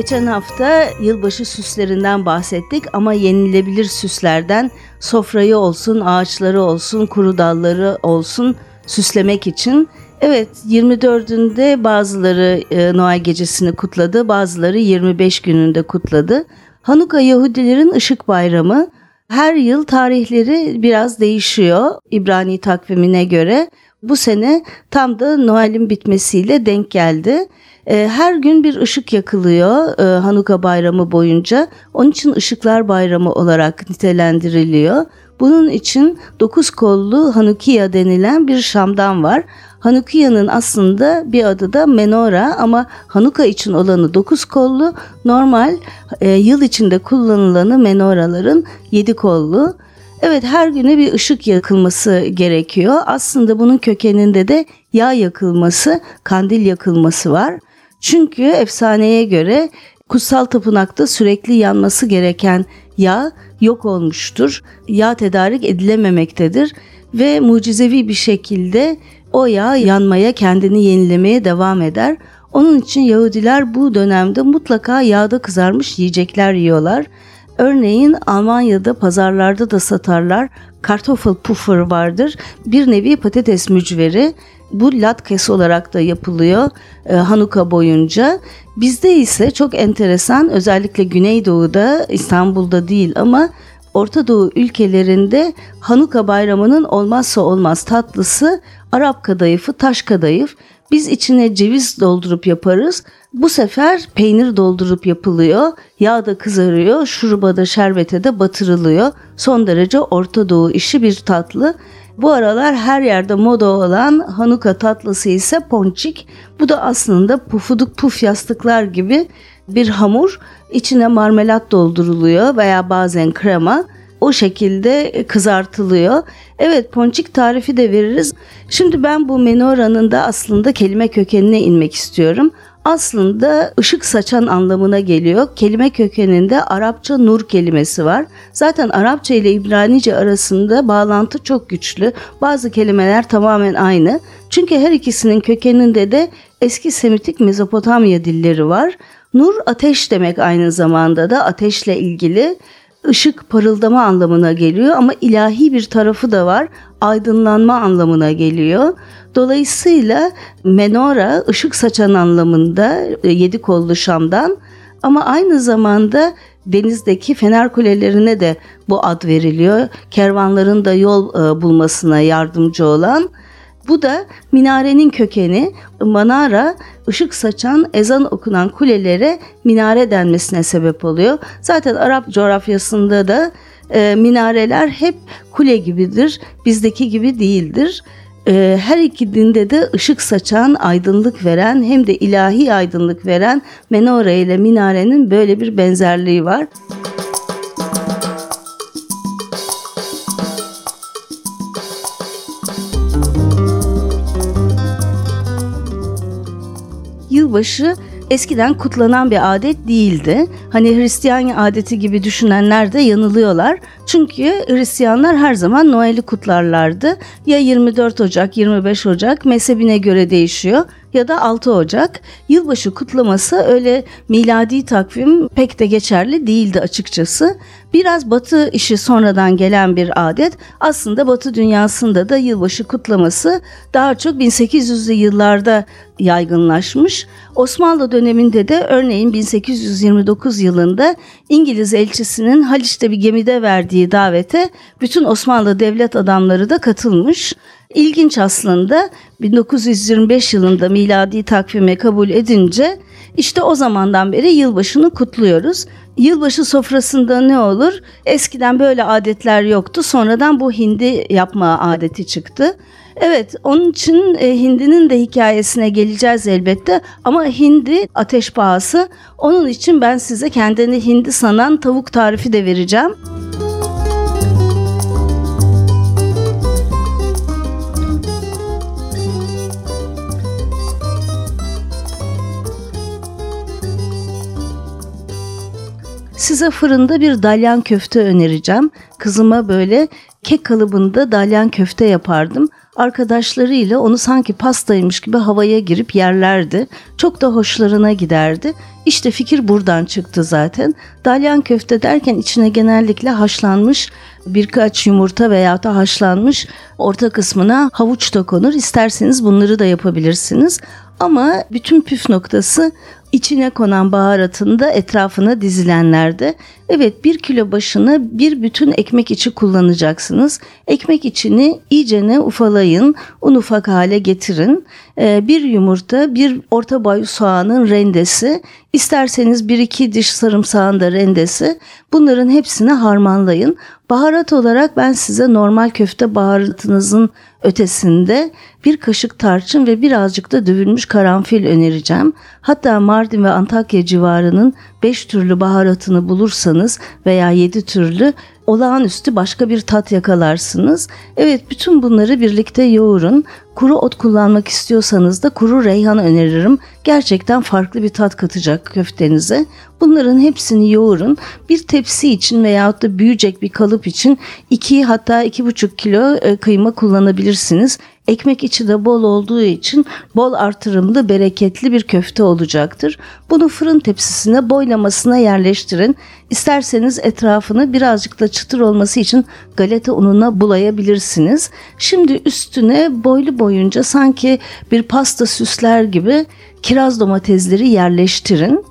Geçen hafta yılbaşı süslerinden bahsettik ama yenilebilir süslerden sofrayı olsun, ağaçları olsun, kuru dalları olsun süslemek için. Evet 24'ünde bazıları e, Noel gecesini kutladı, bazıları 25 gününde kutladı. Hanuka Yahudilerin ışık bayramı. Her yıl tarihleri biraz değişiyor İbrani takvimine göre. Bu sene tam da Noel'in bitmesiyle denk geldi. Ee, her gün bir ışık yakılıyor e, Hanuka bayramı boyunca. Onun için ışıklar bayramı olarak nitelendiriliyor. Bunun için dokuz kollu Hanukiya denilen bir şamdan var. Hanukiya'nın aslında bir adı da menora ama Hanuka için olanı dokuz kollu, normal e, yıl içinde kullanılanı menoraların yedi kollu. Evet her güne bir ışık yakılması gerekiyor. Aslında bunun kökeninde de yağ yakılması, kandil yakılması var. Çünkü efsaneye göre kutsal tapınakta sürekli yanması gereken yağ yok olmuştur. Yağ tedarik edilememektedir ve mucizevi bir şekilde o yağ yanmaya, kendini yenilemeye devam eder. Onun için Yahudiler bu dönemde mutlaka yağda kızarmış yiyecekler yiyorlar. Örneğin Almanya'da pazarlarda da satarlar. Kartoffelpuffer vardır. Bir nevi patates mücveri. Bu latkes olarak da yapılıyor e, Hanuka boyunca. Bizde ise çok enteresan özellikle Güneydoğu'da İstanbul'da değil ama Orta Doğu ülkelerinde Hanuka bayramının olmazsa olmaz tatlısı Arap kadayıfı, taş kadayıf. Biz içine ceviz doldurup yaparız. Bu sefer peynir doldurup yapılıyor. Yağ da kızarıyor, şuruba da şerbete de batırılıyor. Son derece Orta Doğu işi bir tatlı. Bu aralar her yerde moda olan Hanuka tatlısı ise ponçik. Bu da aslında pufuduk puf yastıklar gibi bir hamur. İçine marmelat dolduruluyor veya bazen krema. O şekilde kızartılıyor. Evet ponçik tarifi de veririz. Şimdi ben bu menora'nın da aslında kelime kökenine inmek istiyorum aslında ışık saçan anlamına geliyor. Kelime kökeninde Arapça nur kelimesi var. Zaten Arapça ile İbranice arasında bağlantı çok güçlü. Bazı kelimeler tamamen aynı. Çünkü her ikisinin kökeninde de eski Semitik Mezopotamya dilleri var. Nur ateş demek aynı zamanda da ateşle ilgili ışık parıldama anlamına geliyor ama ilahi bir tarafı da var. Aydınlanma anlamına geliyor. Dolayısıyla menora ışık saçan anlamında e, yedi kollu şamdan ama aynı zamanda denizdeki fener kulelerine de bu ad veriliyor. Kervanların da yol e, bulmasına yardımcı olan bu da minarenin kökeni. Manara ışık saçan, ezan okunan kulelere minare denmesine sebep oluyor. Zaten Arap coğrafyasında da e, minareler hep kule gibidir. Bizdeki gibi değildir. E, her iki dinde de ışık saçan, aydınlık veren hem de ilahi aydınlık veren menore ile minarenin böyle bir benzerliği var. Yılbaşı eskiden kutlanan bir adet değildi. Hani Hristiyan adeti gibi düşünenler de yanılıyorlar. Çünkü Hristiyanlar her zaman Noel'i kutlarlardı. Ya 24 Ocak, 25 Ocak mezhebine göre değişiyor ya da 6 Ocak. Yılbaşı kutlaması öyle miladi takvim pek de geçerli değildi açıkçası. Biraz batı işi sonradan gelen bir adet. Aslında batı dünyasında da yılbaşı kutlaması daha çok 1800'lü yıllarda yaygınlaşmış. Osmanlı döneminde de örneğin 1829 yılında İngiliz elçisinin Haliç'te bir gemide verdiği davete bütün Osmanlı devlet adamları da katılmış. İlginç aslında 1925 yılında miladi takvime kabul edince işte o zamandan beri yılbaşını kutluyoruz. Yılbaşı sofrasında ne olur? Eskiden böyle adetler yoktu. Sonradan bu hindi yapma adeti çıktı. Evet onun için e, hindinin de hikayesine geleceğiz elbette ama hindi ateş pahası. Onun için ben size kendini hindi sanan tavuk tarifi de vereceğim. Size fırında bir dalyan köfte önereceğim. Kızıma böyle kek kalıbında dalyan köfte yapardım. Arkadaşlarıyla onu sanki pastaymış gibi havaya girip yerlerdi. Çok da hoşlarına giderdi. İşte fikir buradan çıktı zaten. Dalyan köfte derken içine genellikle haşlanmış birkaç yumurta veya da haşlanmış orta kısmına havuç da konur. İsterseniz bunları da yapabilirsiniz. Ama bütün püf noktası içine konan baharatın da etrafına dizilenlerde. Evet bir kilo başına bir bütün ekmek içi kullanacaksınız. Ekmek içini iyicene ufalayın, un ufak hale getirin. Ee, bir yumurta, bir orta boy soğanın rendesi, isterseniz bir iki diş sarımsağın da rendesi. Bunların hepsini harmanlayın. Baharat olarak ben size normal köfte baharatınızın ötesinde bir kaşık tarçın ve birazcık da dövülmüş karanfil önereceğim. Hatta Mardin ve Antakya civarının 5 türlü baharatını bulursanız veya 7 türlü olağanüstü başka bir tat yakalarsınız. Evet bütün bunları birlikte yoğurun. Kuru ot kullanmak istiyorsanız da kuru reyhan öneririm. Gerçekten farklı bir tat katacak köftenize. Bunların hepsini yoğurun. Bir tepsi için veyahut da büyüyecek bir kalıp için 2 hatta 2,5 kilo e, kıyma kullanabilirsiniz. Ekmek içi de bol olduğu için bol artırımlı bereketli bir köfte olacaktır. Bunu fırın tepsisine boylamasına yerleştirin. İsterseniz etrafını birazcık da çıtır olması için galeta ununa bulayabilirsiniz. Şimdi üstüne boylu boyunca sanki bir pasta süsler gibi kiraz domatesleri yerleştirin.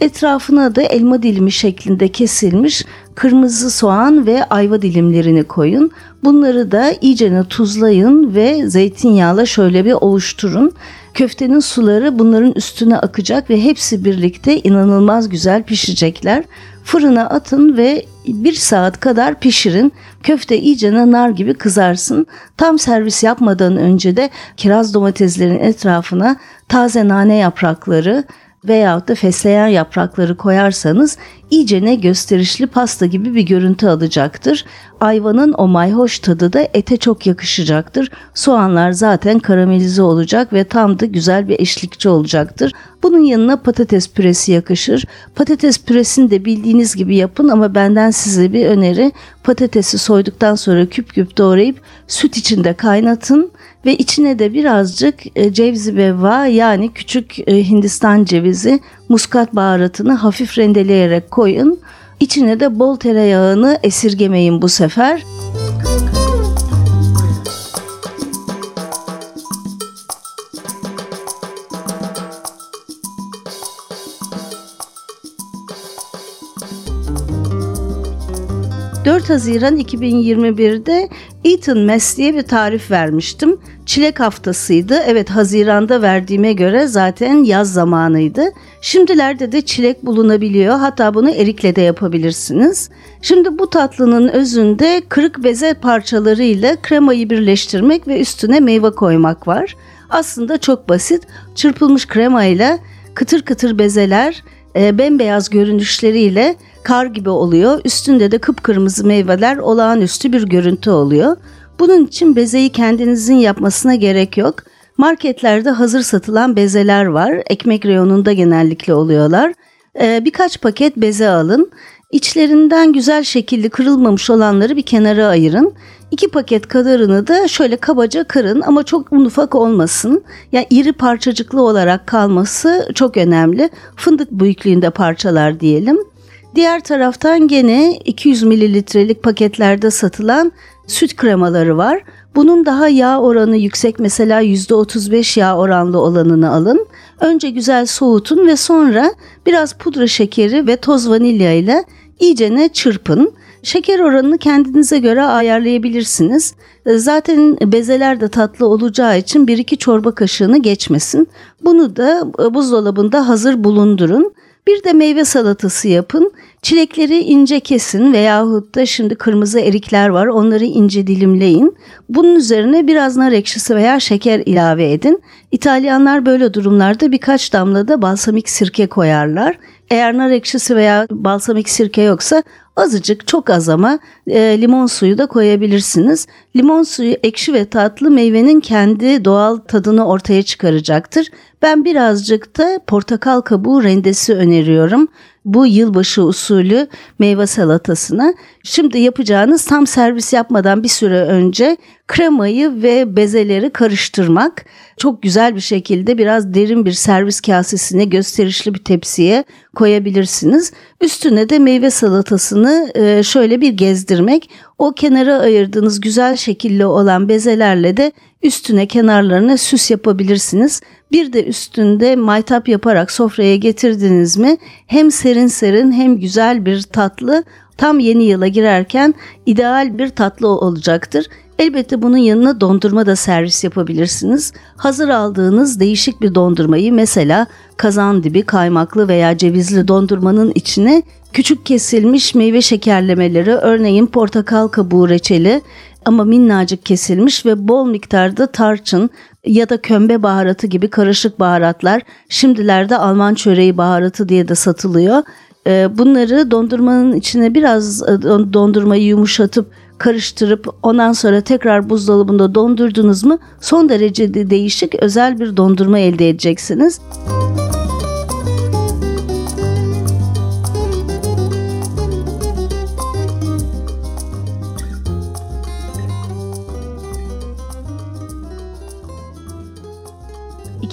Etrafına da elma dilimi şeklinde kesilmiş kırmızı soğan ve ayva dilimlerini koyun. Bunları da iyicene tuzlayın ve zeytinyağla şöyle bir ovuşturun. Köftenin suları bunların üstüne akacak ve hepsi birlikte inanılmaz güzel pişecekler. Fırına atın ve bir saat kadar pişirin. Köfte iyice nar gibi kızarsın. Tam servis yapmadan önce de kiraz domateslerin etrafına taze nane yaprakları, veyahut da fesleğen yaprakları koyarsanız iyice ne gösterişli pasta gibi bir görüntü alacaktır. Ayvanın o mayhoş tadı da ete çok yakışacaktır. Soğanlar zaten karamelize olacak ve tam da güzel bir eşlikçi olacaktır. Bunun yanına patates püresi yakışır. Patates püresini de bildiğiniz gibi yapın ama benden size bir öneri. Patatesi soyduktan sonra küp küp doğrayıp süt içinde kaynatın ve içine de birazcık e, cevzi bevva yani küçük e, Hindistan cevizi muskat baharatını hafif rendeleyerek koyun. İçine de bol tereyağını esirgemeyin bu sefer. 4 Haziran 2021'de Eaton Mess diye bir tarif vermiştim. Çilek haftasıydı. Evet Haziran'da verdiğime göre zaten yaz zamanıydı. Şimdilerde de çilek bulunabiliyor. Hatta bunu erikle de yapabilirsiniz. Şimdi bu tatlının özünde kırık beze parçalarıyla kremayı birleştirmek ve üstüne meyve koymak var. Aslında çok basit. Çırpılmış kremayla kıtır kıtır bezeler e, bembeyaz görünüşleriyle kar gibi oluyor. Üstünde de kıpkırmızı meyveler olağanüstü bir görüntü oluyor. Bunun için bezeyi kendinizin yapmasına gerek yok. Marketlerde hazır satılan bezeler var. Ekmek reyonunda genellikle oluyorlar. Ee, birkaç paket beze alın. İçlerinden güzel şekilde kırılmamış olanları bir kenara ayırın. İki paket kadarını da şöyle kabaca kırın ama çok un ufak olmasın. Yani iri parçacıklı olarak kalması çok önemli. Fındık büyüklüğünde parçalar diyelim. Diğer taraftan gene 200 mililitrelik paketlerde satılan süt kremaları var. Bunun daha yağ oranı yüksek mesela %35 yağ oranlı olanını alın. Önce güzel soğutun ve sonra biraz pudra şekeri ve toz vanilya ile iyicene çırpın. Şeker oranını kendinize göre ayarlayabilirsiniz. Zaten bezeler de tatlı olacağı için 1-2 çorba kaşığını geçmesin. Bunu da buzdolabında hazır bulundurun. Bir de meyve salatası yapın. Çilekleri ince kesin veyahut da şimdi kırmızı erikler var onları ince dilimleyin. Bunun üzerine biraz nar ekşisi veya şeker ilave edin. İtalyanlar böyle durumlarda birkaç damla da balsamik sirke koyarlar. Eğer nar ekşisi veya balsamik sirke yoksa azıcık çok az ama e, limon suyu da koyabilirsiniz. Limon suyu ekşi ve tatlı meyvenin kendi doğal tadını ortaya çıkaracaktır. Ben birazcık da portakal kabuğu rendesi öneriyorum bu yılbaşı usulü meyve salatasına. Şimdi yapacağınız tam servis yapmadan bir süre önce kremayı ve bezeleri karıştırmak. Çok güzel bir şekilde biraz derin bir servis kasesine gösterişli bir tepsiye koyabilirsiniz. Üstüne de meyve salatasını e, şöyle bir gezdirmek. O kenara ayırdığınız güzel şekilli olan bezelerle de üstüne kenarlarına süs yapabilirsiniz. Bir de üstünde maytap yaparak sofraya getirdiniz mi hem serin serin hem güzel bir tatlı tam yeni yıla girerken ideal bir tatlı olacaktır. Elbette bunun yanına dondurma da servis yapabilirsiniz. Hazır aldığınız değişik bir dondurmayı mesela kazan dibi kaymaklı veya cevizli dondurmanın içine küçük kesilmiş meyve şekerlemeleri örneğin portakal kabuğu reçeli ama minnacık kesilmiş ve bol miktarda tarçın ya da kömbe baharatı gibi karışık baharatlar şimdilerde Alman çöreği baharatı diye de satılıyor. Ee, bunları dondurmanın içine biraz e, dondurmayı yumuşatıp karıştırıp ondan sonra tekrar buzdolabında dondurdunuz mu son derece de değişik özel bir dondurma elde edeceksiniz. Müzik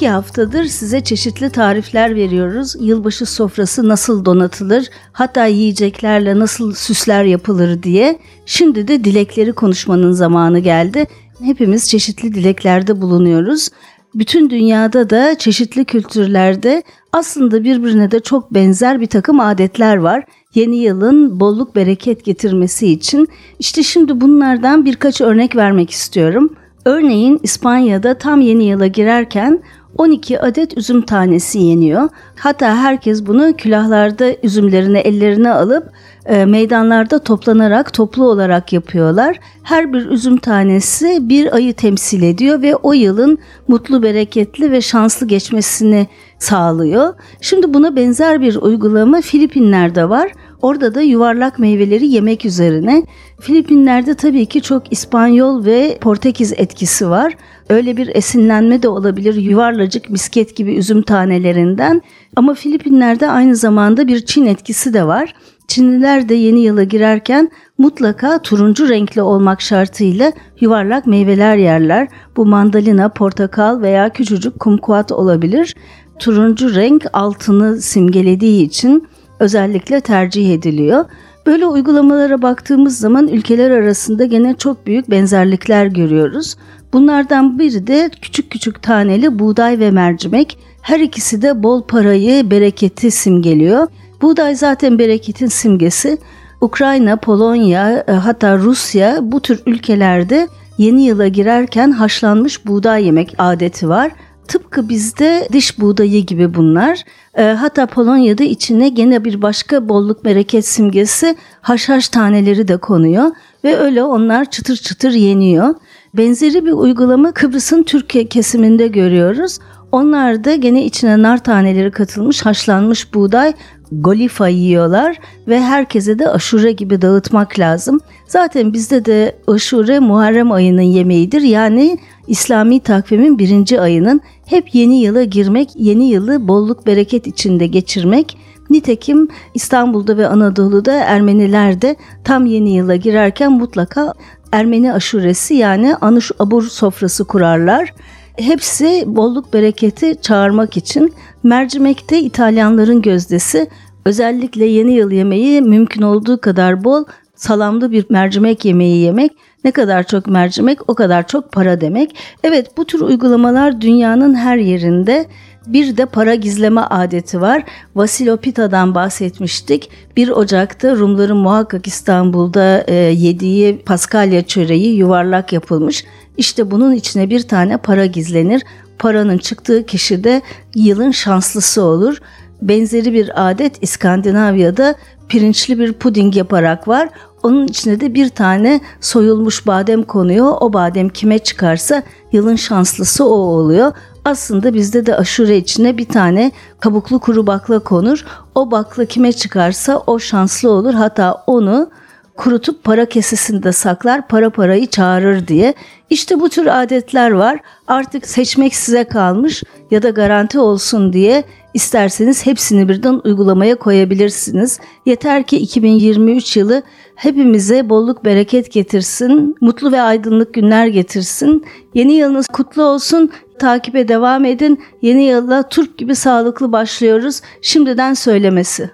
İki haftadır size çeşitli tarifler veriyoruz. Yılbaşı sofrası nasıl donatılır, hatta yiyeceklerle nasıl süsler yapılır diye. Şimdi de dilekleri konuşmanın zamanı geldi. Hepimiz çeşitli dileklerde bulunuyoruz. Bütün dünyada da çeşitli kültürlerde aslında birbirine de çok benzer bir takım adetler var. Yeni yılın bolluk bereket getirmesi için. İşte şimdi bunlardan birkaç örnek vermek istiyorum. Örneğin İspanya'da tam yeni yıla girerken 12 adet üzüm tanesi yeniyor. Hatta herkes bunu külahlarda üzümlerini ellerine alıp e, meydanlarda toplanarak toplu olarak yapıyorlar. Her bir üzüm tanesi bir ayı temsil ediyor ve o yılın mutlu, bereketli ve şanslı geçmesini sağlıyor. Şimdi buna benzer bir uygulama Filipinler'de var. Orada da yuvarlak meyveleri yemek üzerine. Filipinler'de tabii ki çok İspanyol ve Portekiz etkisi var. Öyle bir esinlenme de olabilir yuvarlacık misket gibi üzüm tanelerinden. Ama Filipinler'de aynı zamanda bir Çin etkisi de var. Çinliler de yeni yıla girerken mutlaka turuncu renkli olmak şartıyla yuvarlak meyveler yerler. Bu mandalina, portakal veya küçücük kumkuat olabilir. Turuncu renk altını simgelediği için özellikle tercih ediliyor. Böyle uygulamalara baktığımız zaman ülkeler arasında gene çok büyük benzerlikler görüyoruz. Bunlardan biri de küçük küçük taneli buğday ve mercimek. Her ikisi de bol parayı, bereketi simgeliyor. Buğday zaten bereketin simgesi. Ukrayna, Polonya, e, hatta Rusya bu tür ülkelerde yeni yıla girerken haşlanmış buğday yemek adeti var. Tıpkı bizde diş buğdayı gibi bunlar. E, hatta Polonya'da içine gene bir başka bolluk bereket simgesi haşhaş taneleri de konuyor ve öyle onlar çıtır çıtır yeniyor. Benzeri bir uygulama Kıbrıs'ın Türkiye kesiminde görüyoruz. Onlar da gene içine nar taneleri katılmış haşlanmış buğday golifa yiyorlar ve herkese de aşure gibi dağıtmak lazım. Zaten bizde de aşure Muharrem ayının yemeğidir. Yani İslami takvimin birinci ayının hep yeni yıla girmek, yeni yılı bolluk bereket içinde geçirmek. Nitekim İstanbul'da ve Anadolu'da Ermeniler de tam yeni yıla girerken mutlaka Ermeni aşuresi yani anış abur sofrası kurarlar. Hepsi bolluk bereketi çağırmak için mercimekte İtalyanların gözdesi özellikle yeni yıl yemeği mümkün olduğu kadar bol salamlı bir mercimek yemeği yemek ne kadar çok mercimek o kadar çok para demek. Evet bu tür uygulamalar dünyanın her yerinde bir de para gizleme adeti var. Vasilopita'dan bahsetmiştik. 1 Ocak'ta Rumların muhakkak İstanbul'da e, yediği Paskalya çöreği yuvarlak yapılmış. İşte bunun içine bir tane para gizlenir. Paranın çıktığı kişi de yılın şanslısı olur. Benzeri bir adet İskandinavya'da pirinçli bir puding yaparak var. Onun içine de bir tane soyulmuş badem konuyor. O badem kime çıkarsa yılın şanslısı o oluyor. Aslında bizde de aşure içine bir tane kabuklu kuru bakla konur. O bakla kime çıkarsa o şanslı olur. Hatta onu kurutup para kesesinde saklar, para parayı çağırır diye. İşte bu tür adetler var. Artık seçmek size kalmış ya da garanti olsun diye isterseniz hepsini birden uygulamaya koyabilirsiniz. Yeter ki 2023 yılı hepimize bolluk bereket getirsin, mutlu ve aydınlık günler getirsin. Yeni yılınız kutlu olsun. Takibe devam edin. Yeni yılla Türk gibi sağlıklı başlıyoruz. Şimdiden söylemesi.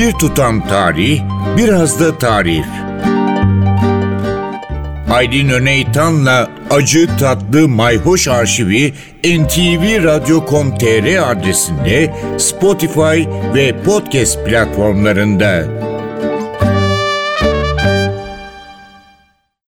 Bir tutam tarih, biraz da tarif. Aydın Öneytan'la Acı Tatlı Mayhoş Arşivi ntvradio.com.tr adresinde Spotify ve podcast platformlarında.